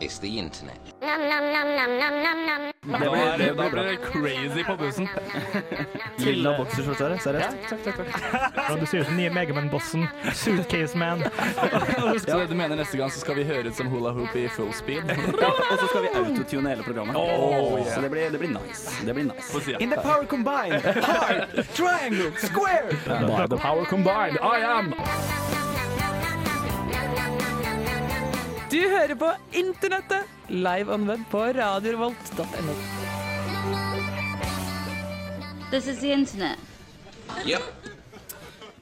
is the internet. Da blir det, da blir det crazy på bussen. Lilla bokserskjorte, seriøst? Takk, takk, takk. Du ser ut som nye Megaman-bossen. Suitcase Man. Så du mener neste gang så skal vi høre ut som hula hoop i full speed? Og så skal vi autotune hele programmet. Oh, yeah. Så det blir, det blir nice. Det blir nice. In the power combined, hard, triangle, square. By the power combined, I am Du hører på Internettet, live on web på radiorevolt.no. This is the internet. Yep.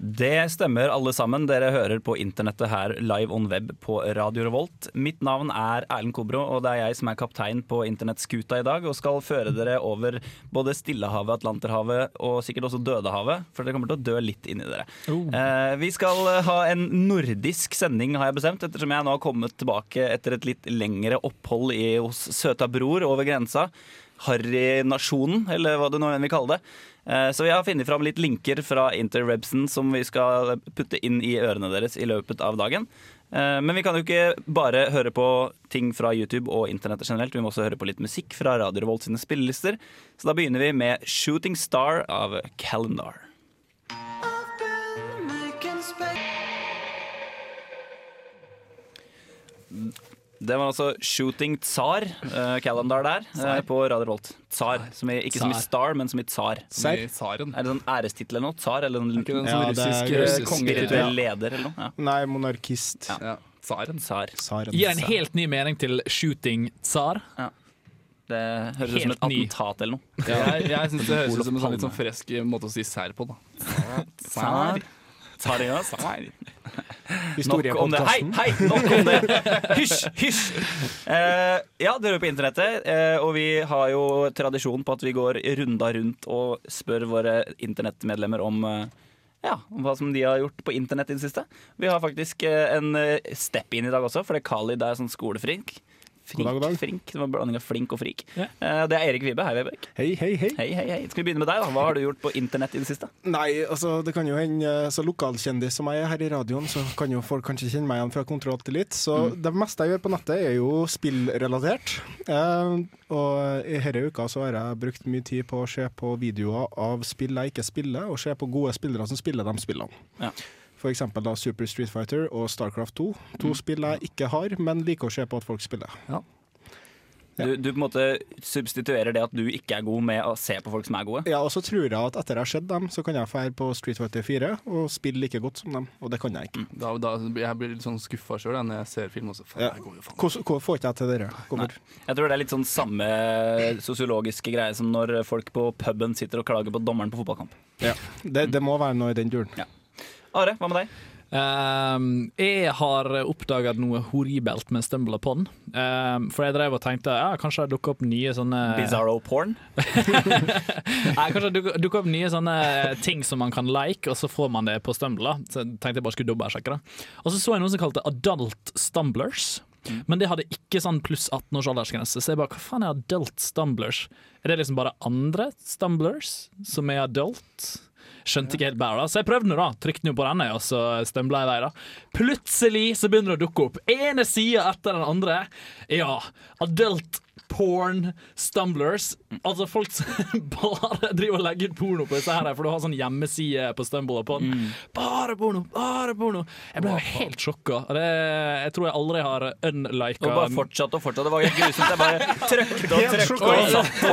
Det stemmer, alle sammen. Dere hører på internettet her live on web på Radio Revolt. Mitt navn er Erlend Kobro, og det er jeg som er kaptein på internettskuta i dag og skal føre dere over både Stillehavet, Atlanterhavet og sikkert også Dødehavet, for dere kommer til å dø litt inni dere. Eh, vi skal ha en nordisk sending, har jeg bestemt, ettersom jeg nå har kommet tilbake etter et litt lengre opphold i, hos søta bror over grensa. Harry-nasjonen, eller hva du nå vil kalle det. Eh, Så vi har funnet fram litt linker fra interwebsen som vi skal putte inn i ørene deres i løpet av dagen. Eh, Men vi kan jo ikke bare høre på ting fra YouTube og internettet generelt. Vi må også høre på litt musikk fra Radio Revolt sine spillelister. Så da begynner vi med 'Shooting Star' av Calendar. Det var altså Shooting Tsar, uh, Calendar der, uh, på Radio Volt Tsar, som i, ikke som i Star, men som i Tsar. Som i Tsaren. Er det sånn ærestittel eller noe? Tsar? Eller en Ikke den Ja, sånn er russisk russisk. kongespirituell leder eller noe? Ja. Nei, monarkist. Ja, Tsaren. Tsar. Tsaren. Gir en helt ny mening til shooting tsar. Det høres ut som et ny. attentat eller noe. Jeg, jeg syns det høres ut som en sånn litt sånn fresk måte å si sær på. da Tsar. Tsar, ja. Nok om det. Hei, hei, nok om det! Hysj, hysj! Uh, ja, dere er på internettet, uh, og vi har jo tradisjon på at vi går runda rundt og spør våre internettmedlemmer om uh, ja, hva som de har gjort på internett i det siste. Vi har faktisk en step inn i dag også, for det er Khalid er sånn skolefrink. Frink, God dag, god dag. frink. Det var en blanding av flink og frik. Ja. Eh, det er Erik Vibe. Hei, Vebek. Hei, hei, hei. Hei, hei, hei. Skal vi begynne med deg, da? Hva har du gjort på internett i det siste? Nei, altså, det kan jo hende Så lokalkjendis som jeg er her i radioen, så kan jo folk kanskje kjenne meg igjen fra Kontroll til litt. Så det meste jeg gjør på nettet, er jo spillrelatert. Eh, og i denne uka så har jeg brukt mye tid på å se på videoer av spill jeg ikke spiller, og se på gode spillere som spiller de spillene. Ja. Da Super Street Fighter og Starcraft 2. To spill jeg ikke har, men liker å se på at folk spiller. Ja. Du, du på en måte substituerer det at du ikke er god med å se på folk som er gode. Ja, og så tror jeg at etter jeg har sett dem, så kan jeg dra på Street Fighter 4 og spille like godt som dem, og det kan jeg ikke. Da, da, jeg blir litt sånn skuffa sjøl når jeg ser film. Også. faen, Ja. jeg går jo faen. Hvor, hvor får ikke jeg til dere? Hvorfor? Jeg tror det er litt sånn samme sosiologiske greie som når folk på puben sitter og klager på dommeren på fotballkamp. Ja. Det, det må være noe i den duren. Are, hva med deg? Um, jeg har oppdaga noe horribelt med Stumble Upon. Um, for jeg drev og tenkte ja, kanskje det dukker opp nye sånne Bizarro porn? Nei, kanskje det dukker, dukker opp nye sånne ting som man kan like, og så får man det på Stumble. Så jeg tenkte jeg bare skulle dobbeltsjekke det. Og så så jeg noen som kalte Adult Stumblers. Men det hadde ikke sånn pluss 18 års aldersgrense. Så jeg bare, hva faen er adult stumblers? Er det liksom bare andre stumblers som er adult? Skjønte ikke helt bæret. Så jeg prøvde nå, da. Trykte jo på denne, og så stømla jeg vei, da. Plutselig så begynner det å dukke opp ene sida etter den andre. Ja, adult porn stumblers. Altså folk som bare driver og legger ut porno på disse her, for du har sånn hjemmeside på Stumble Upon. Bare porno, bare porno. Jeg ble jo helt sjokka. Det, jeg tror jeg aldri har unlika Og bare fortsatte og fortsatte. Det var helt grusomt. Jeg bare trykte og trykte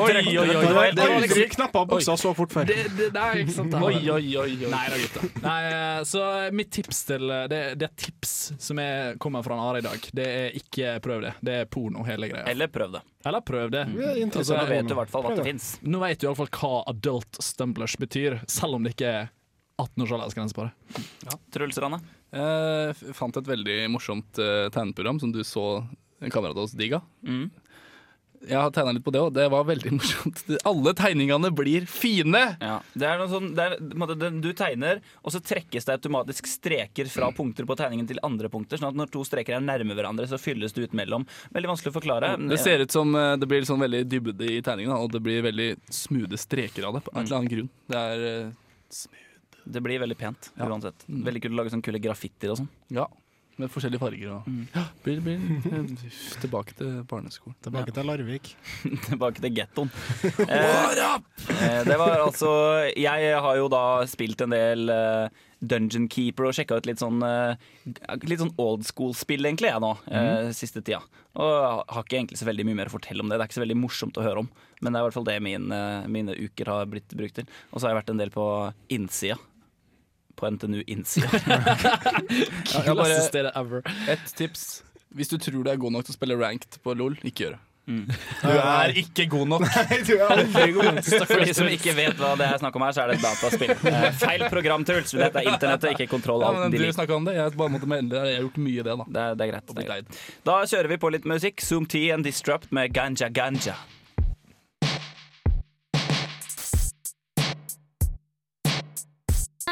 Oi, oi, oi, Det var helt Det er grusomt. buksa så fort før. det, det, det er ikke sant. Oi, oi, oi, oi. Nei da, gutta. Nei, eh, så mitt tips til det, det er tips som er, kommer fra Are i dag. Det er ikke prøv det. Det er porno, hele greia. Eller prøv det. Eller prøv det. Vi altså, nå vet du i hvert fall hva det fins. Nå vet du i hvert fall hva adult stumblers betyr, selv om det ikke er 18 års aldersgrense på det. Truls Rane? Jeg fant et veldig morsomt eh, tegneprogram som du så en kamerat av oss digga. Mm. Jeg har tegna litt på det, òg. det var veldig morsomt. Alle tegningene blir fine! Ja. Det er noe sånn, det er, du tegner, og så trekkes det automatisk streker fra punkter på tegningen til andre punkter. Sånn at når to streker er nærme hverandre, så fylles det ut mellom. Veldig vanskelig å forklare. Det ser ut som eh, det blir sånn veldig dybde i tegningen, og det blir veldig smoothe streker av det. På en eller annen grunn. Det er smooth. Det blir veldig pent Ja. uansett. Veldig kult å lage sånn kule graffitier og sånn. Ja. Med forskjellige farger. Og. mm. blir, blir, tilbake til barneskolen. Tilbake til Larvik. Tilbake til gettoen. Eh, eh, det var altså Jeg har jo da spilt en del eh, Dungeon Keeper og sjekka ut litt sånn eh, Litt sånn old school-spill, egentlig, jeg nå, eh, siste tida. Og har ikke egentlig så veldig mye mer å fortelle om det. Det er ikke så veldig morsomt å høre om, men det er i hvert fall det min, eh, mine uker har blitt brukt til. Og så har jeg vært en del på innsida. På NTNU innsida. Kuleste stedet ever. Et tips. Hvis du tror du er god nok til å spille ranked på LOL, ikke gjør det. Mm. Du er ikke god nok. For de som ikke vet hva det er snakk om her, så er det et dataspill. Eh, feil program, Truls. Dette er internettet, ikke kontroll. Ja, men du snakker om det. Jeg bare måtte melde. Jeg har gjort mye det, da. Det det er greit. Det er greit. Da kjører vi på litt musikk. Zoom T and Disrupt med Ganja Ganja.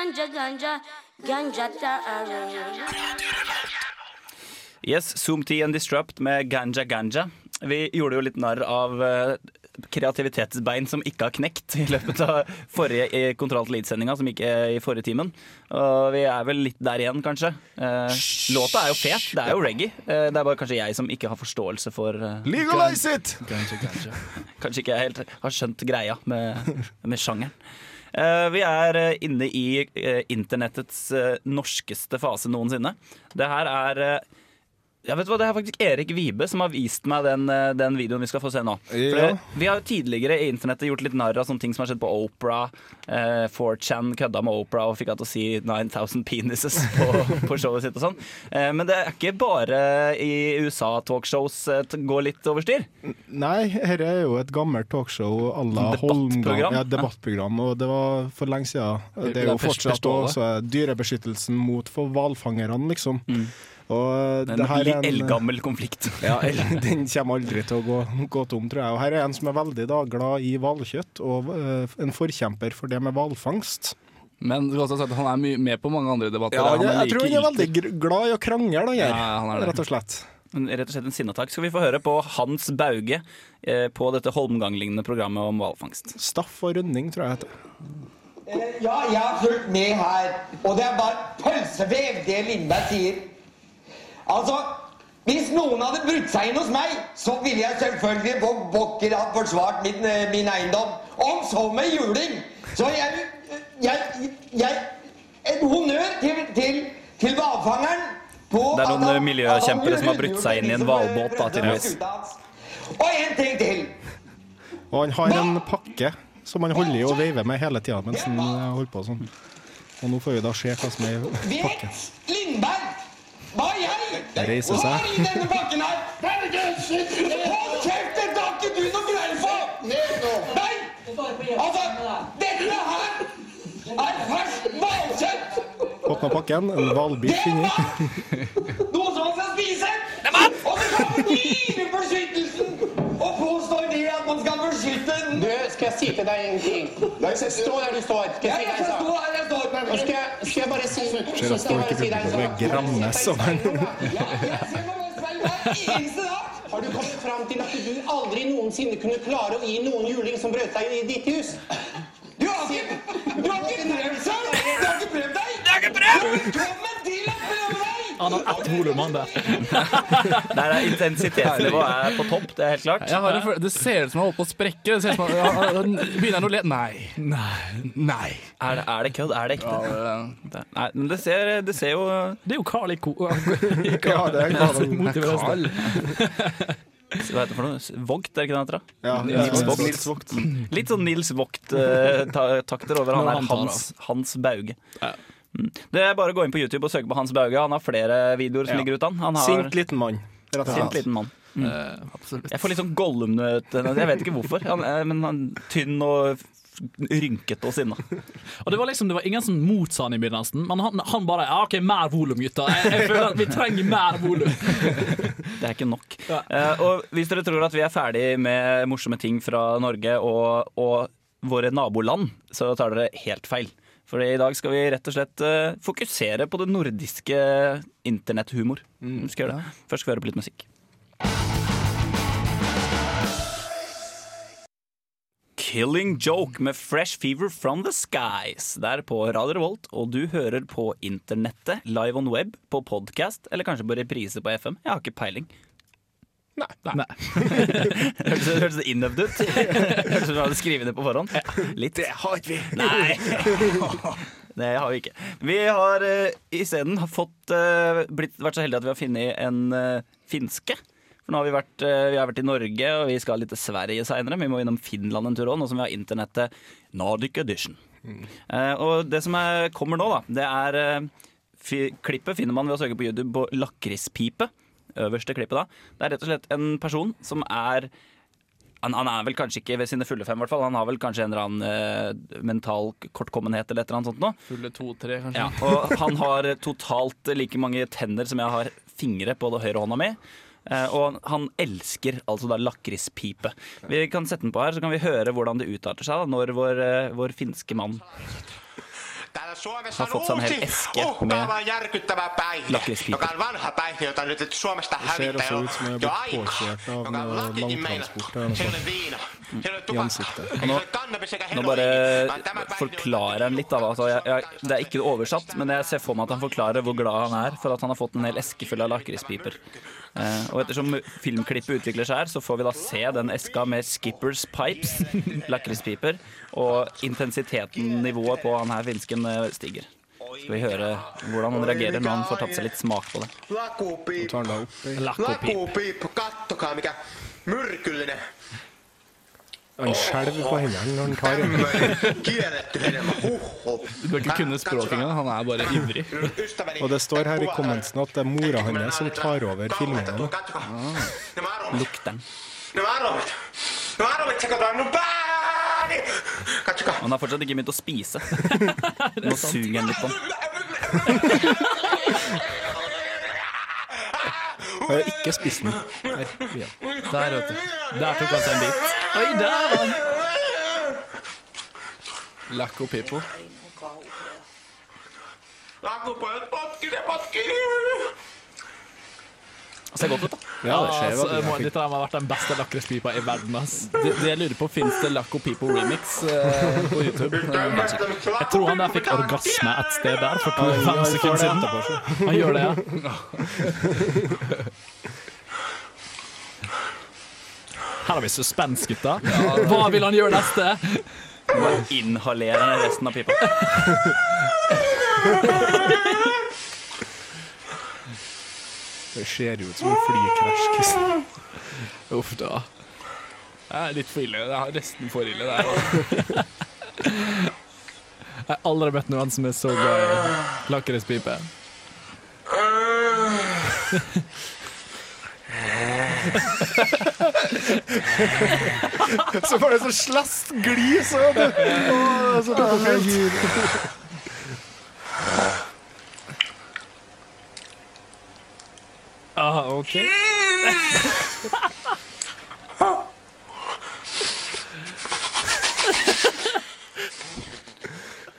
Ganja, ganja, ganja. Yes, Zoom T and Disrupt med Ganja Ganja. Vi gjorde jo litt narr av eh, kreativitetsbein som ikke har knekt i løpet av forrige Kontroll til Lead-sendinga, som gikk eh, i forrige timen. Og vi er vel litt der igjen, kanskje. Eh, låta er jo fet, det er jo reggae. Eh, det er bare kanskje jeg som ikke har forståelse for eh, Legalize it! Ganja, ganja. Kanskje ikke helt har skjønt greia med, med sjangeren. Eh, vi er eh, inne i eh, internettets norskeste fase noensinne. Det her er ja, vet du hva, Det er faktisk Erik Vibe som har vist meg den, eh, den videoen vi skal få se nå. Ja. det- Vi har jo tidligere i internettet gjort litt narr av sånne ting som har skjedd på Opera. Eh, 4chan kødda med Opera og fikk henne til å si 9000 penises på, på showet sitt og sånn. Eh, men det er ikke bare i USA talkshows eh, går litt over styr. Nei, dette er jo et gammelt talkshow à la. Holmgang. Ja, debattprogram, og det var for lenge siden. Det Det er er jo fortsatt også dyrebeskyttelsen mot for hvalfangerne, liksom. Mm. Og En er en eldgammel konflikt. ja, den kommer aldri til å gå, gå tom, tror jeg. Og her er en som er veldig da, glad i hvalkjøtt, og uh, en forkjemper for det med hvalfangst. Men du kan også si at han er mye med på mange andre debatter. Ja, Han jeg, er jeg tror han er veldig glad i å krangle, han her. Ja, han er. Rett og slett. En- Rett og slett en sinnetak. Skal vi få høre på Hans Bauge eh, på dette Holmgang-lignende programmet om hvalfangst. Staff og runding, tror jeg heter. Ja, jeg har fulgt med her, og det er bare pølsevev, det Lindberg sier. Altså, hvis noen hadde brutt seg inn hos meg, så ville jeg selvfølgelig på Bokker ha forsvart min, eh, min eiendom. Om så med juling. Så jeg, jeg, jeg En honnør til, til, til hvalfangeren på Det er noen, eh, miljøkjempere som har brutt seg inn i en eh, hvalbåt, da, tydeligvis. Og en ting til. Og han har en pakke som han holder i og veiver med hele tida mens han eh, holder på sånn. Og nå får vi da se hva som er i pakken. Vet Lindberg hva Reiser seg. har i denne pakken her? Hold kjeft! Dette har ikke du noe greie på! Nei! Altså, dette her er ferskt hvalkjøtt! Åpna pakken, en hvalbit inni. Noe som man skal spise! Og det kommer dyrebeskyttelsen! Du, skal jeg si til deg en ting? Stå der du står. Skal Jeg si deg en sak? Nå skal jeg, skal jeg bare si Ser at folk bare i si deg en publikum sak? er granne eneste dag. Har du kommet fram til at du aldri noensinne kunne klare å gi noen juling som brøt seg inn i ditt hus? Du har ikke, du har ikke prøvd deg! Du har ikke prøvd deg! Ikke! Velkommen til å prøve deg! Han har ett volum, han der. Der er intensitetsnivået er på topp, det er helt klart. Jeg har en det ser ut som han holder på å sprekke. Det ser ut som han, Begynner han å le? Nei. Nei. Nei. Er det, er det kødd? Er det ekte? Ja, Det- Nei, men det ser, det ser jo Det er jo Carl i ko... Ja, det er Carl. Hva heter det for noe? Vogt, er det ikke det han heter? Ja, Nils ja, Vogt. Nils Vogt. Litt sånn Nils Vogt-takter over han er Hans, Hans Bauge. Mm. Det er bare å gå inn på YouTube og søke på Hans Bauge. Han har flere videoer som Ja. ligger ute. Han har Sint liten mann, rett sint liten mann. Mm. Uh, Jeg får litt sånn Gollum-nøt. Jeg vet ikke hvorfor, han, er- men han tynn og rynket rynkete og sinna. Og det var liksom, det var ingen som motsa han i begynnelsen, men han, han bare ja, OK, mer volum, gutta. Jeg, jeg føler at vi trenger mer volum. Det er ikke nok. Ja. Uh, og hvis dere tror at vi er ferdig med morsomme ting fra Norge og, og våre naboland, så tar dere helt feil. For i dag skal vi rett og slett eh, fokusere på det nordiske internetthumor. Vi skal gjøre det. Først skal vi høre på litt musikk. Killing Joke med Fresh Fever From The Skies. Der på Radio Revolt, og du hører på internettet, live on web, på podcast, eller kanskje på reprise på FM. Jeg har ikke peiling. Nei. Hørtes det hørte det innøvd ut? Hørtes det ut som du hadde skrevet det på forhånd? Litt. Det har ikke vi. Nei. Det har vi ikke. Vi har uh, isteden fått uh, blitt, vært så heldige at vi har funnet en uh, finske. For nå har vi vært, uh, vi har vært i Norge, og vi skal litt til Sverige seinere. Vi må innom Finland en tur òg, nå som vi har internettet Nordic Edition. Eh, og det som er, kommer nå, da, det er fi, Klippet finner man ved å søke på YouTube på lakrispipe. Øverste klippet da. Det er rett og slett en person som er han, han er vel kanskje ikke ved sine fulle fem, i hvert fall. Han har vel kanskje en eller annen eh, mental kortkommenhet eller et eller annet sånt nå. Fulle to-tre, kanskje. Ja, og han har totalt like mange tenner som jeg har fingre på det høyre hånda mi. Eh, og han elsker altså da lakrispipe. Vi kan sette den på her, så kan vi høre hvordan det utarter seg da, når vår, eh, vår finske mann Suomessa har fått hel eske uhkaava med järkyttävä päihde, joka on vanha päihde, jota nyt Suomesta hävittää jo, jo aikaa, joka on noe lakikin meillä. Se ei ole viina, se ei ole tupakka, ansiktet. nå, ole kannabis eikä nå bare on forklarer han litt. Da. Altså, jeg, jeg, det er ikke oversatt, men jeg ser for meg at han forklarer hvor glad han er for at han har fått en hel eske full av lakrispiper. Eh, og ettersom filmklippet utvikler seg her, så får vi da se den eska med Skippers Pipes, lakrispiper, og intensiteten, nivået på han her finsken eh, stiger. Skal vi høre hvordan han reagerer når han får tatt seg litt smak på det. Den mikä myrkyllinen. Han skjelver på hendene når han tar den. Huhhuh. Du bør ikke kunne språket engang. Han er bare ivrig. Og det står her i kuvaa at det er mora hans som tar over filmene. Ah. Lukter Nämä Han har fortsatt ikke begynt å spise. Nå suger han litt på den. Ikke spist den. Ja. Der, vet du. Der tok han seg en bit. Oi, der var han! Laco people. Lakupojat potkii, ne potkii. Ser godt ut, da. Ja, det ser altså, må, dette har vært den beste lakrispipa i verden. Ass. Det, det jeg lurer på, Fins det Laco Pipo remix eh, på YouTube? Jeg tror han der fikk orgasme et sted der for to, Ja, fem sekunder siden. Han gjør det, ja. Her har vi suspens, gutta. Hva vil han gjøre neste? Inhalere resten av pipa. Det ser ut som en flykrasj. Uff da. Det er litt for ille. Det er nesten for ille. Det her. Jeg har aldri møtt noen som er så glad i lakrispipe. Så var det så slast glis! og du... Åh, så fint. Ah,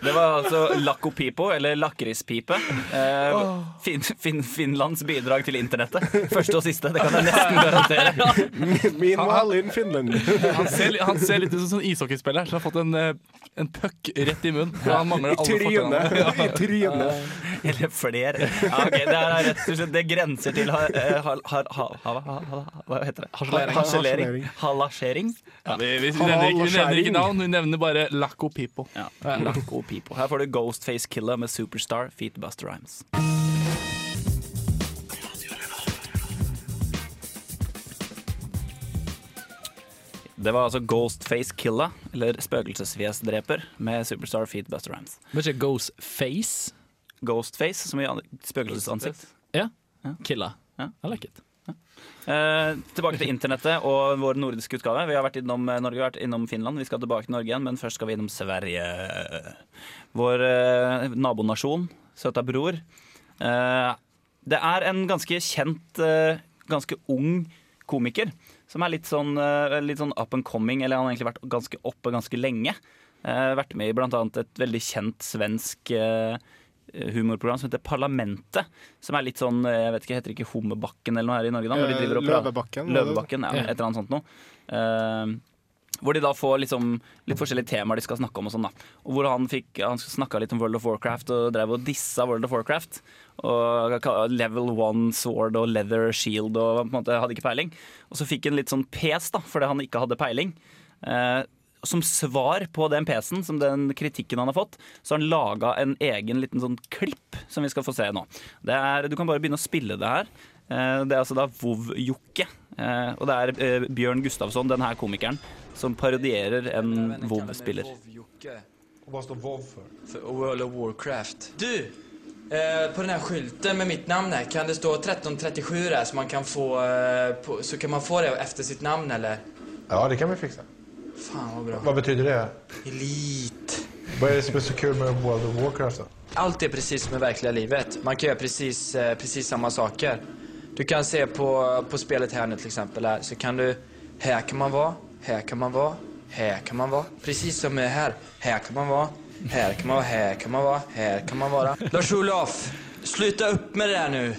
Det var altså Lakopipo, eller lakrispipe. Eh, fin, fin, Finlands bidrag til internettet. Første og siste, det kan jeg nesten garantere. Meanwhile in Finland. Han ser, han ser litt ut som en sånn ishockeyspiller som har fått en, eh, en puck rett i munnen. Han mangler I alle trynet. fortennene. I trynet. Eller flere. Ja, ok, det er rett og slett Det grenser til ha, eh, ha, ha, ha, ha, ha, Hva heter det? Harselering. Harselering. Halasjering. Ja, vi, vi, vi, nevner ikke, vi nevner ikke navn, vi nevner bare lakopipo Ja. Laco Pipo. Her får du Ghostface Killer med Superstar Feet Buster Rhymes. Det var altså Ghostface Killer, eller Spøkelsesfjesdreper, med Superstar Feet Buster Rhymes. Men ikke Ghostface? Ghostface, som i an- spøkelsesansikt. Ja. Ja. Killa. Ja. I like it. Eh, tilbake til internettet og vår nordiske utgave. Vi har vært innom eh, Norge, vært innom Finland. Vi skal tilbake til Norge igjen, men først skal vi innom Sverige. Vår eh, nabonasjon, søta bror. Eh, det er en ganske kjent, eh, ganske ung komiker som er litt sånn, eh, litt sånn up and coming, eller han har egentlig vært ganske oppe ganske lenge. Vært med i blant annet et veldig kjent svensk humorprogram som heter Parlamentet. Som er litt sånn, jeg vet ikke, heter ikke Hummerbakken eller noe her i Norge? da? Når de Eh, driver og Løvebakken? Løvebakken, ja, et eller annet sånt noe. Uh, Hvor de da får liksom litt forskjellige temaer de skal snakke om. og sånn da Og hvor Han fikk, han snakka litt om World of Warcraft og drev og dissa World of Warcraft. Og Level one sword og leather shield og på en måte hadde ikke peiling. Og så fikk han litt sånn pes da fordi han ikke hadde peiling. Eh, som svar på den PC-en, som den kritikken han har fått, så har han laga en egen liten sånn klipp som vi skal få se nå. Det er, du kan bare begynne å spille det her. Eh, Det er altså da Vov-Jokke. Eh, Og det er eh, Bjørn Gustavsson, den her komikeren, som parodierer en Vov-spiller. Hva står Vov for? For World of Warcraft. Du! Eh, på den här skylten med mitt namn här, kan det stå 1337 där så man kan få, eh, på, så kan man få det efter sitt namn eller? Ja, det kan vi fixa. Fan vad bra. Vad betyder det? Elit. Vad är det som är så kul med World of Warcraft då? Allt är precis som i verkliga livet. Man kan göra precis, samme precis samma saker. Du kan se på, på spelet här nu till exempel här, så kan du, här kan man vara, här kan man vara, här kan man vara. Precis som är här. Här kan man vara, här kan man vara, här kan man vara, här kan man vara. Lars-Olof, sluta upp med det där nu.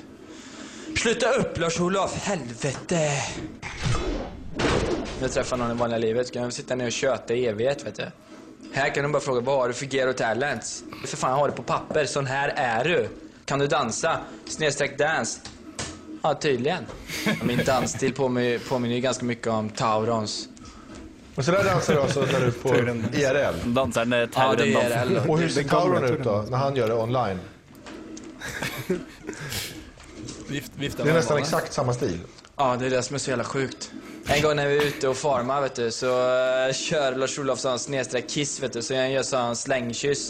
Sluta upp Lars-Olof, helvete. När jag träffar någon i vanliga livet Ska kan jag sitta ner och köta i evighet vet du. Här kan du bara fråga vad har du för gear och talents? För fan har det på papper, sån här är du. Kan du dansa? Snedstreck dance. Ja, tydligen. Min dansstil påminner påminner ju ganska mycket om Taurons. Och så där dansar du alltså när du på IRL? Dansar Tauron Ja, det är IRL. Och hur ser Tauron ut då, när han gör det online? Det är nästan exakt samma stil. Ja, det är det som är så jävla sjukt. En gang når vi är ute og farmar vet du, så kjører Lars-Olof sånn snedstreck kiss vet du, så han gjør sånn slengkyss.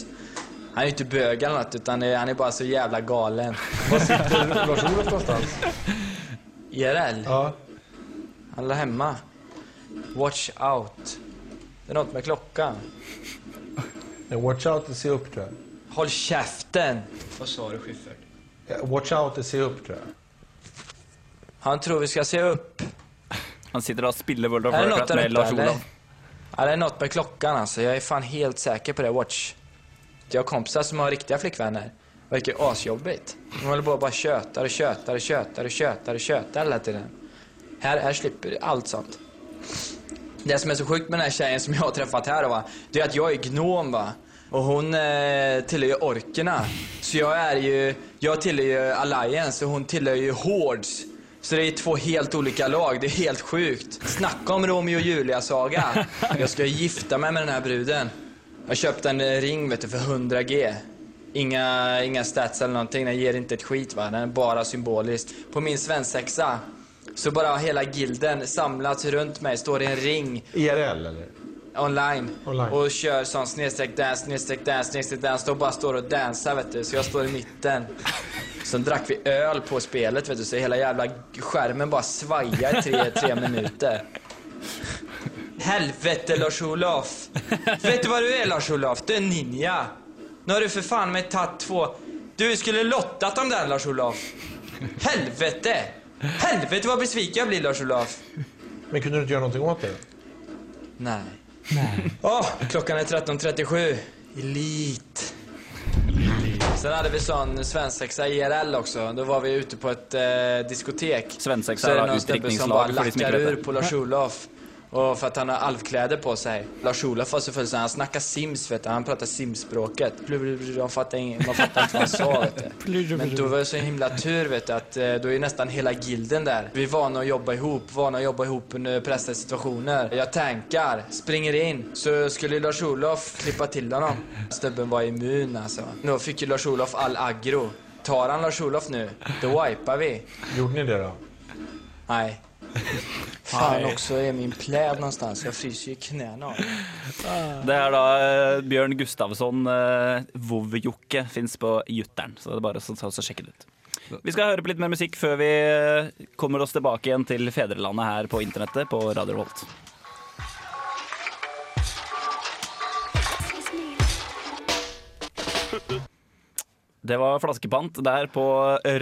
Han er ikke inte bög eller något, utan han er bare så jævla galen. Var sitter Lars-Olof någonstans? IRL? Ja. Han er hemma. Watch out. Det er noe med klockan. Watch out och se opp, tror jeg. Håll käften! Hva sa du Schyffert? Watch out och se opp, tror jeg. Han tror vi skal se upp. Han sitter og spiller World of Warcraft med Lars? Olav. Ja, det er något med klockan altså. Jeg er faen helt sikker på det. Watch. Jag har kompiser som har riktige flickvänner. Det verkar asjobbigt. De bare på bara tjötar och tjötar och tjötar och tjötar och tjötar hela tiden. Her, her slipper allt sånt. Det som er så sjukt med den här tjejen som jeg har truffet her, va, det er at jeg er gnom va. Og hun eh, tilhører orkene. Så jeg er jo Jeg tilhører Alliance og hun tilhører Hordes. Så det är två helt olika lag, det är helt sjukt. Snacka om Romeo och Julia-saga. Jag ska gifta mig med den här bruden. Jag köpte en ring vet du, för 100G. Inga, inga stats eller någonting, den ger inte ett skit va, den är bara symboliskt. På min svensexa så bara hela gilden samlats runt mig, står i en ring IRL eller? Online, Online. och kör sån snedstreck dance, snedstreck dance, snedstreck dance. De bara står och dansar vet du, så jag står i mitten. Sen drack vi öl på spelet vet du, så hela jävla skärmen bara svajar i tre, tre minuter. Helvete Lars-Olof! Vet du vad du är Lars-Olof? Du är ninja. Nu har du för fan med tagit två... Du skulle lottat dem där Lars-Olof. Helvete! Helvete vad besviken jag blir Lars-Olof. Men kunde du inte göra någonting åt det? Nej. Åh, klockan är 13.37. Elit. Sen hade vi sån svensexa IRL också. Då var vi ute på ett eh, diskotek. Svensexa Så är det någon snubbe som bara utdrikningslag för de som lackar ur på Lars-Olof. Och för att han har alfkläder på sig. Lars-Olof var så full så han snackar sims vet du. Han pratar simspråket. Man fattar, inte vad han sa vet du. Men då var det så himla tur vet du att eh, då är nästan hela gilden där. Vi är vana att jobba ihop, vana att jobba ihop under pressade situationer. Jag tankar, springer in. Så skulle Lars-Olof klippa till honom. Stubben var immun alltså. Då fick ju Lars-Olof all aggro. Tar han Lars-Olof nu, då wipar vi. Gjorde ni det då? Nej. Fan också, är min pläd någonstans? Jag fryser ju knäna av det. Er da eh, Bjørn Gustavsson, uh, Vov-Jokke, fins på Jutteren. Så det er bare å ta oss og sjekke det ut. Vi skal høre på litt mer musikk før vi eh, kommer oss tilbake igjen til fedrelandet her på internettet på Radio Revolt. Det var flaskepant der på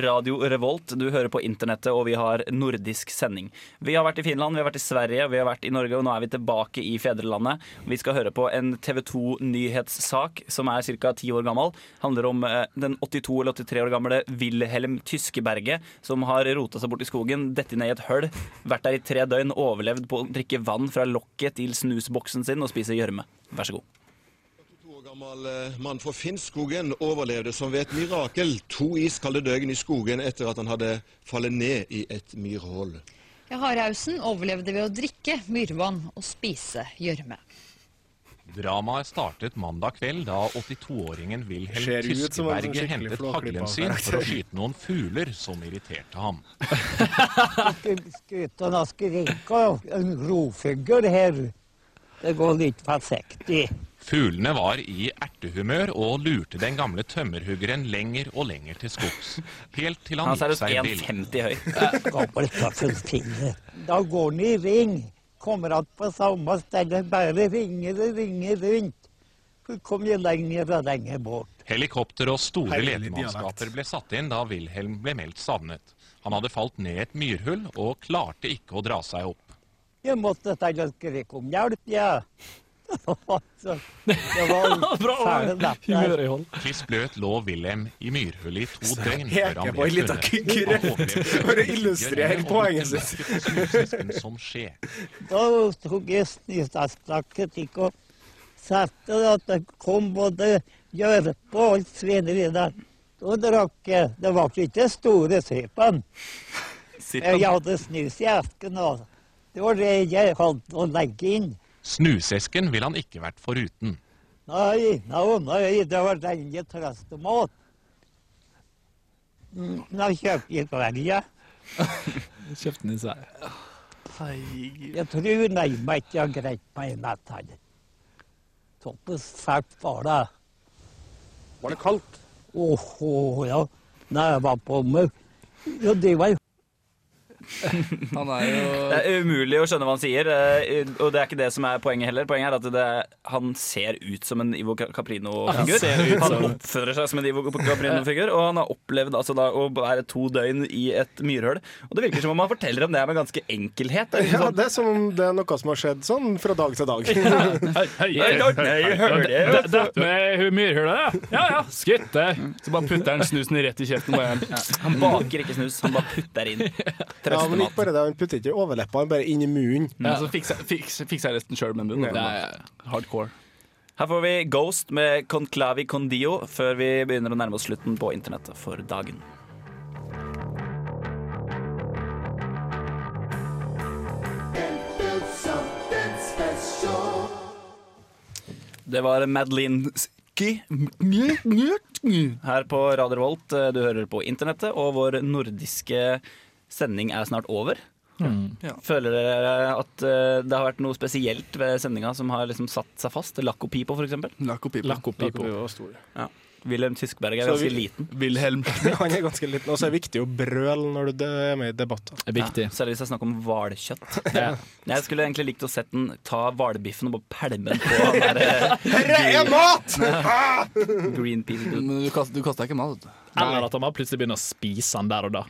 Radio Revolt. Du hører på internettet, og vi har nordisk sending. Vi har vært i Finland, vi har vært i Sverige, vi har vært i Norge, og nå er vi tilbake i fedrelandet. Vi skal høre på en TV 2-nyhetssak som er ca. ti år gammel. Handler om eh, den 82 eller 83 år gamle Wilhelm Tyskeberget, som har rota seg bort i skogen, dette ned i et høl, vært der i tre døgn, overlevd på å drikke vann fra lokket til snusboksen sin og spise gjørme. Vær så god. Gammel eh, mann fra Finnskogen overlevde som ved et mirakel to iskalde døgn i skogen etter at han hadde fallet ned i et myrhull. Ja, Hardhausen overlevde ved å drikke myrvann og spise gjørme. Dramaet startet mandag kveld da 82-åringen Wilhelm Ser ut som en sånn Tyskeberget hentet haglen sin for å skyte noen fugler som irriterte ham. Skutarna skriker en rovfugl her. Det går litt forsiktig. Fuglene var i ertehumør og lurte den gamle tømmerhuggeren lenger og lenger til skogs. Helt til han Han er gikk seg vill. 1,50 høy. Gammelt kaffespille. Da går den i ring. Kommer att på samme sted. Bare ringer og ringer rundt. Så kommer jeg lenger og lenger bort. Helikopter og store letemannskaper ble satt inn da Wilhelm ble meldt savnet. Han hadde falt ned i et myrhull og klarte ikke å dra seg opp. Jeg måtte ta å skrike om hjelp, ja. Så, det var fæle netter. Kliss bløt lå Wilhelm i myrhullet i to døgn før han ble funnet. for å illustrere poenget sitt. Da tok jeg snøstasplakket ikke og satte at det kom både gjørpe og svineri der. Da drakk jeg. Det var ikke store. Sippen? Jeg hadde snus i esken, og det var det jeg hadde å legge inn. Snusesken ville han ikke vært foruten. Nei, nei, nei, det var deilig trøstemat. Mm, Nå kjøpte jeg kvelja. Kjøpte den i seg. Jeg tror nærmere ikke jeg greit meg i natt her. Såpass fælt var det. Var det kaldt? Åh, ja. Nei, jeg var på meg. Ja, det var Han er jo Det er umulig å skjønne hva han sier, eh, og det er ikke det som er poenget heller. Poenget er at det, han ser ut som en Ivo Caprino-figur. Han Han oppfører seg som en Ivo Caprino-figur, og han har opplevd altså da, å være to døgn i et myrhull. Og det virker som om han forteller om det med ganske enkelhet. Det er Ja, liksom det er som om det er noe som har skjedd sånn fra dag til dag. Dette med myrhullet, ja. Ja ja, skutt det. Så bare putter han snusen rett i kjeften på en. Han baker ikke snus, han bare putter inn Ja, men ikke bare der, Han puttet ikke i overleppa, han bare inn i munnen. Ja, så fikser jeg resten sjøl med munnen. Det er hardcore. Her får vi Ghost med Conclavi Condio før vi begynner å nærme oss slutten på internettet for dagen. Det var Madeline her på Radio Revolt. Du hører på internettet, og vår nordiske sending er snart over. Mm. Føler dere at eh, det har vært noe spesielt ved sendinga som har liksom satt seg fast? Lacco Pipo, for eksempel? Lacco Pipo. Lacco Pipo. var stor. Ja. Wilhelm Tyskberg er ganske liten. Wilhelm. Han er ganske liten. Og så er det viktig å brøle når du er med i debatter. Ja, særlig hvis det er snakk om hvalkjøtt. Jeg skulle egentlig likt å sett den ta hvalbiffen og bare pælme den på han der eh, Herre er mat! Green Greenpeace. Men du kaster, du kaster ikke mat. vet du. Eller at han bare plutselig begynner å spise den der og da.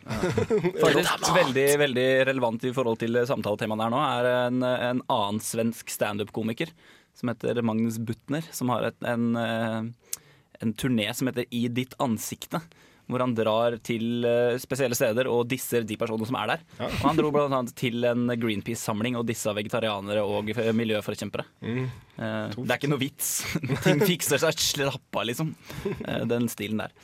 Faktisk veldig, veldig relevant i forhold til samtaletemaet der nå, er en, en annen svensk standup-komiker som heter Magnus Butner, som har et, en, eh, en turné som heter I ditt ansikte. Hvor han drar til eh, spesielle steder og disser de personene som er der. Og han dro annet til en Greenpeace-samling og dissa vegetarianere og miljøforkjempere. Mm. Eh, det er ikke noe vits. Ting fikser seg. Slapp av, liksom. Eh, den stilen der.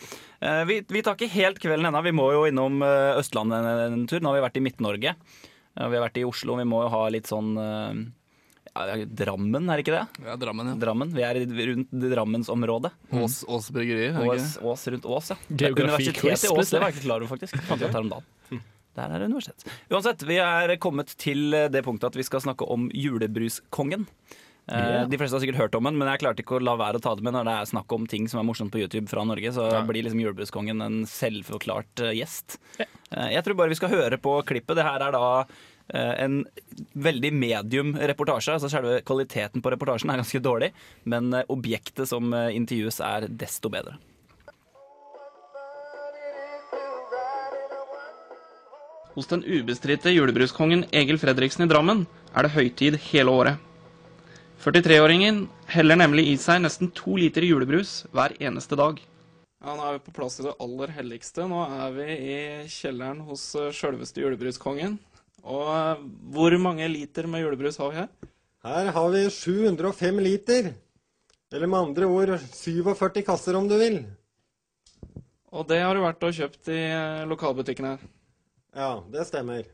Vi, vi tar ikke helt kvelden ennå. Vi må jo innom Østlandet en, tur. Nå har vi vært i Midt-Norge. Vi har vært i Oslo. Vi må jo ha litt sånn ja, Drammen, er det ikke det? Ja, Drammen, ja. Drammen. Vi er i- rundt Drammensområdet. Ås, Ås bryggeri. er Ås. Ås rundt Ås, ja. Universitetet i Ås, det var jeg ikke klar over, faktisk. Fant jeg ut her om dagen. Der er det universitet. Uansett, vi er kommet til det punktet at vi skal snakke om julebruskongen. Yeah. De fleste har sikkert hørt om den, men jeg klarte ikke å la være å ta det med når det er snakk om ting som er morsomt på YouTube fra Norge. Så blir liksom julebruskongen en selvforklart eh, gjest. Yeah. Jeg tror bare vi skal høre på klippet. Det her er da Eh, en veldig medium reportasje. altså Selve kvaliteten på reportasjen er ganske dårlig, men eh, objektet som eh, intervjues, er desto bedre. Hos den ubestridte julebruskongen Egil Fredriksen i Drammen er det høytid hele året. 43-åringen heller nemlig i seg nesten to liter julebrus hver eneste dag. Ja, Nå er vi på plass i det aller helligste. Nå er vi i kjelleren hos sjølveste julebruskongen. Og eh, hvor mange liter med julebrus har vi her? Her har vi 705 liter. Eller med andre ord 47 kasser, om du vil. Og det har du vært og kjøpt i eh, lokalbutikken her. Ja, det stemmer.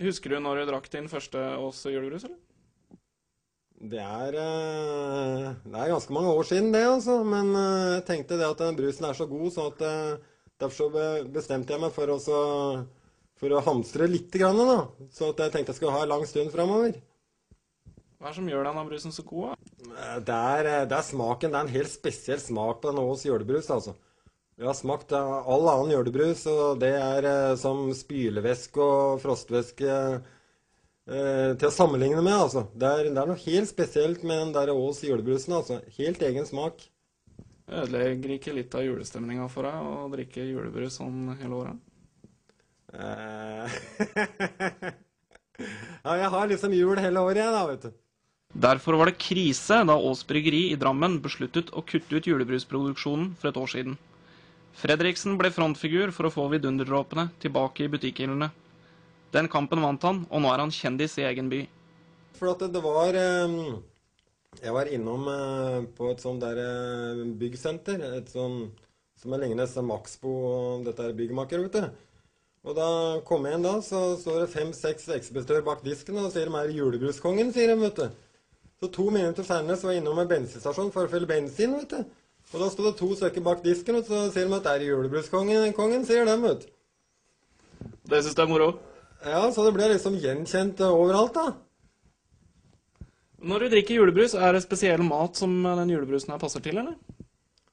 Husker du når du drakk din første Ås julebrus, eller? Det er, eh, det er ganske mange år siden, det, altså. Men jeg tenkte det at den brusen er så god, så at derfor så bestemte jeg meg for, å for å hamstre litt, grann, da. Så at jeg tenkte jeg skulle ha en lang stund framover. Hva er det som gjør denne brusen så god? da? Eh, Det er, eh, det er smaken. Det er en helt spesiell smak på denne Ås julebrus, altså. Jeg har smakt eh, all annen julebrus, og det er som spylevæske og frostvæske eh, til å sammenligne med, altså. Det er, det er noe helt spesielt med den der Ås julebrusen, altså. Helt egen smak. Ødelegger ikke litt av julestemninga for deg å drikke julebrus sånn hele året? Eh, ja, jeg har liksom jul hele året, jeg, da, vet du. Derfor var det krise da Aas Bryggeri i Drammen besluttet å kutte ut julebrusproduksjonen for et år siden. Fredriksen ble frontfigur for å få vidunderdråpene tilbake i butikkhyllene. Den kampen vant han, og nå er han kjendis i egen by. For at det var eh, Jeg var innom eh, på et sånt der byggsenter. Et sånt som er lignende Maxbo og dette er byggmaker, vet du. Og da kom jeg inn da, så står det fem-seks ekspeditører bak disken og sier de er julebruskongen, sier de, vet du. Så to minutter senere så var jeg innom en bensinstasjon for å fylle bensin, vet du. Og da sto det to stykker bak disken, og så sier de at det er julebruskongen, kongen, sier de, vet du. Det syns du er moro? Ja, så det ble liksom gjenkjent overalt, da. Når du drikker julebrus, er det spesiell mat som den julebrusen her passer til, eller?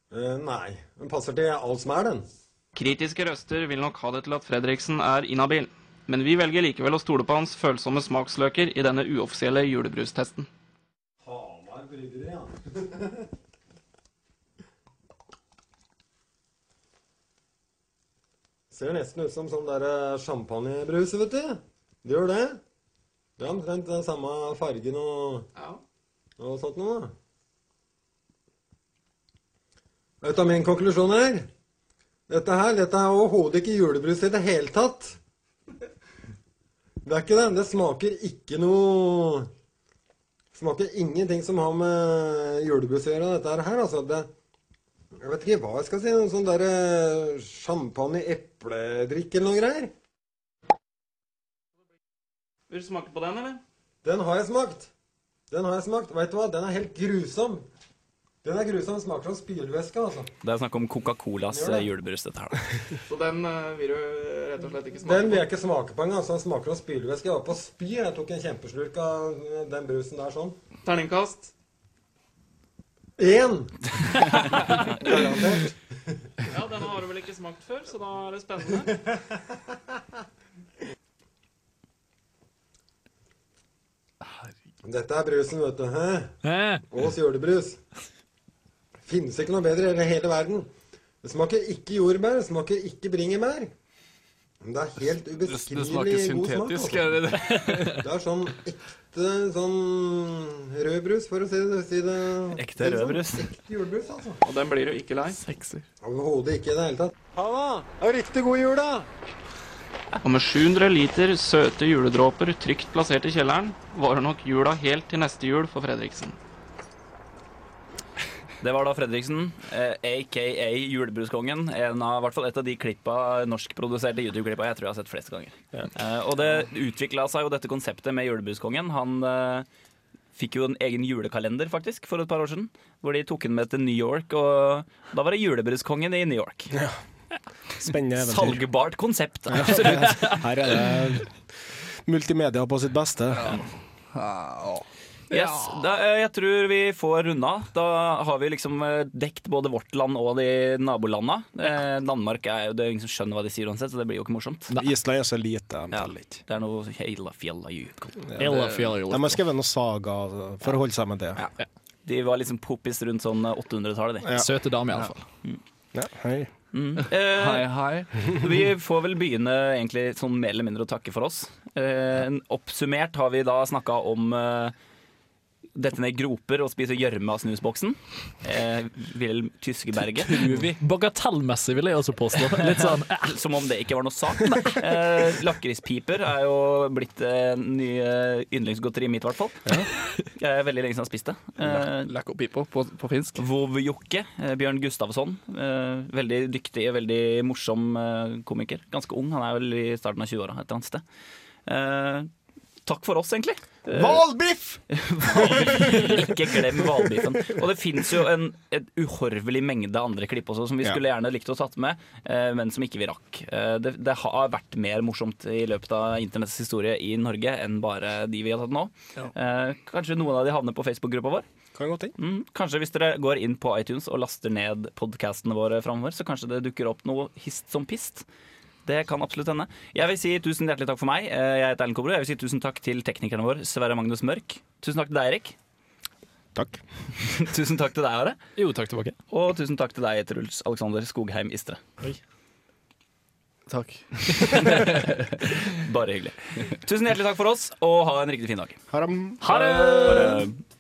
Uh, nei, den passer til alt som er den. Kritiske røster vil nok ha det til at Fredriksen er inhabil, men vi velger likevel å stole på hans følsomme smaksløker i denne uoffisielle julebrustesten. Hamar bryggeri, ja. Ser nesten ut som sånn der eh, champagnebrus, vet du. Det gjør det. Det er omtrent den samme fargen og, og sånt noe. Vet du hva min konklusjon er? Dette her, dette er overhodet ikke julebrus i det hele tatt. Det er ikke det. Det smaker ikke noe Smaker ingenting som har med julebrus å gjøre, dette her, altså. Det, jeg vet ikke hva jeg skal si. Noe sånn derre champagne-epledrikk eller noe greier. Vil du smake på den, eller? Den har jeg smakt. Den har jeg smakt. Vet du hva? Den er helt grusom. Den er grusom. Smaker som spylevæske, altså. Det er snakk om Coca-Colas det det. eh, julebrus, dette her. Så den uh, vil du rett og slett ikke smake Den vil jeg ikke smake på engang. Altså, den smaker som spylevæske. Jeg var på spy. Jeg tok en kjempeslurk av den brusen der sånn. Terningkast? Én! Ja, den har du vel ikke smakt før, så da er det spennende. Dette er brusen, vet du. Hæ? Ås julebrus. Finnes ikke noe bedre i hele verden. Det smaker ikke jordbær, det smaker ikke bringebær. Men det er helt ubeskrivelig god smak. syntetisk, altså. er det det? Det er sånn ekte sånn rødbrus, for å si det, si det Ekte rødbrus. Ekte julebrus, altså. Og den blir du ikke lei? Overhodet ikke i det hele tatt. Halla! Er Ha riktig god jul, da! Og med 700 liter søte juledråper trygt plassert i kjelleren, varer nok jula helt til neste jul for Fredriksen. Det var da Fredriksen, eh, aka Julebruskongen. En av, i hvert fall et av de klippa, norskproduserte YouTube-klippa jeg tror jeg har sett flest ganger. Eh, og det utvikla seg jo dette konseptet med Julebruskongen. Han eh, fikk jo en egen julekalender faktisk for et par år siden, hvor de tok den med til New York. Og da var det Julebruskongen i New York. Spennende eventyr. Salgbart konsept, absolutt. Her er det multimedia på sitt beste. Yes, da, eh, jeg tror vi får runda. Da har vi liksom eh, dekt både vårt land og de nabolanda. Eh, Danmark er jo det er ingen som skjønner hva de sier uansett, så det blir jo ikke morsomt. Island er så lite. Ja, det er noe hele fjella. Ja, det- De har skrevet noe saga for å holde seg med det. De var liksom poppis rundt sånn 800-tallet, de. Ja. Søte damer, iallfall. Ja, hei. Eh, Hei, hei. Vi får vel begynne egentlig sånn mer eller mindre å takke for oss. Eh, oppsummert har vi da snakka om eh, dette ned groper og spise gjørme av snusboksen. Eh, Wilhelm Tyskeberget. Bagatellmessig, vil jeg også påstå. Litt sånn Som om det ikke var noe sak. Eh, Lakrispiper er jo blitt eh, nye yndlingsgodteri mitt, i hvert fall. Jeg er veldig lenge siden jeg har spist det. Eh, Lakkopipo på, på finsk. Vov-Jokke, eh, Bjørn Gustavsson. Eh, veldig dyktig og veldig morsom eh, komiker. Ganske ung, han er vel i starten av 20-åra et eller annet sted. Takk for oss, egentlig. Eh, Hvalbiff! Ikke glem hvalbiffen. Og det fins jo en uhorvelig mengde andre klipp også som vi skulle gjerne likt å tatt med, eh, men som ikke vi rakk. Eh, Det, det har vært mer morsomt i løpet av internetts historie i Norge enn bare de vi har tatt nå. Ja. Kanskje noen av de havner på Facebook-gruppa vår. Kan. Mm, kanskje hvis dere går inn på iTunes og laster ned podkastene våre framover, så kanskje det dukker opp noe hist som pist. Det kan absolutt hende. Jeg vil si tusen hjertelig takk for meg. Eh, Jeg heter Erlend Kobro. Jeg vil si tusen takk til teknikeren vår, Sverre Magnus Mørk. Tusen takk til deg, Erik. Takk. tusen takk til deg, Are. Jo, takk tilbake. Og tusen takk til deg, Truls Alexander Skogheim Istre. Takk. Bare hyggelig. Tusen hjertelig takk for oss, og ha en riktig fin dag. Ha. Ha det!